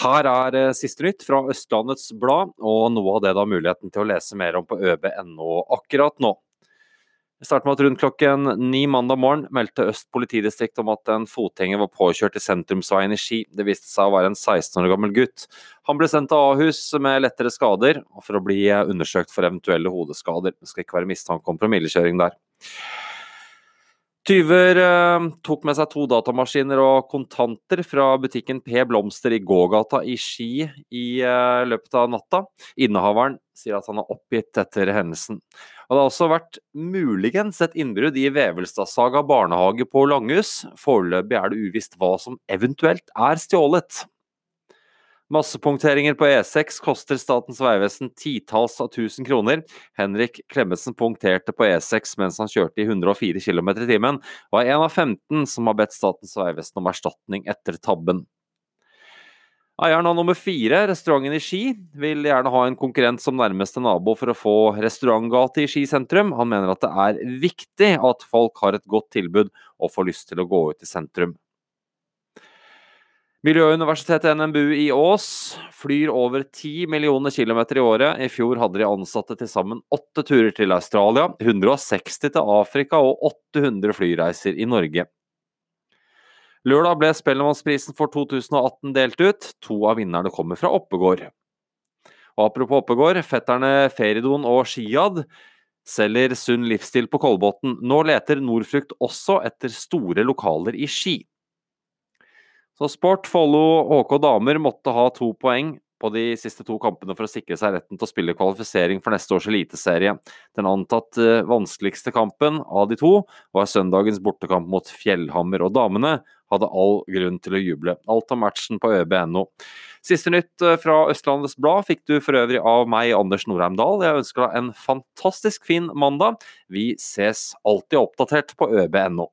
Her er eh, siste nytt fra Østlandets Blad, og noe av det du har muligheten til å lese mer om på øb.no akkurat nå. Vi starter med at Rundt klokken ni mandag morgen meldte Øst politidistrikt om at en fotgjenger var påkjørt i sentrumsveien i Ski. Det viste seg å være en 16 år gammel gutt. Han ble sendt til Ahus med lettere skader, for å bli undersøkt for eventuelle hodeskader. Det skal ikke være mistanke om promillekjøring der. Tyver eh, tok med seg to datamaskiner og kontanter fra butikken P Blomster i gågata i Ski i eh, løpet av natta. Innehaveren sier at han er oppgitt etter hendelsen. Og Det har også vært muligens et innbrudd i Vevelstadsaga barnehage på Langhus. Foreløpig er det uvisst hva som eventuelt er stjålet. Massepunkteringer på E6 koster Statens vegvesen titalls av tusen kroner. Henrik Klemetsen punkterte på E6 mens han kjørte i 104 km i timen, og er en av 15 som har bedt Statens vegvesen om erstatning etter tabben. Eieren av nummer fire, restauranten i Ski, vil gjerne ha en konkurrent som nærmeste nabo for å få restaurantgate i Ski sentrum. Han mener at det er viktig at folk har et godt tilbud og får lyst til å gå ut i sentrum. Miljøuniversitetet NMBU i Ås flyr over 10 millioner kilometer i året. I fjor hadde de ansatte til sammen åtte turer til Australia, 160 til Afrika og 800 flyreiser i Norge. Lørdag ble Spellemannsprisen for 2018 delt ut. To av vinnerne kommer fra Oppegård. Og apropos Oppegård, fetterne Feridon og Shiad selger sunn livsstil på Kolbotn. Nå leter Norfrukt også etter store lokaler i Ski. Så Sport Follo HK damer måtte ha to poeng på de siste to kampene for å sikre seg retten til å spille kvalifisering for neste års eliteserie. Den antatt eh, vanskeligste kampen av de to var søndagens bortekamp mot Fjellhammer, og damene hadde all grunn til å juble. Alt om matchen på øb.no. Siste nytt eh, fra Østlandets Blad fikk du for øvrig av meg, Anders Norheim Dahl. Jeg ønsker deg en fantastisk fin mandag. Vi ses alltid oppdatert på øb.no.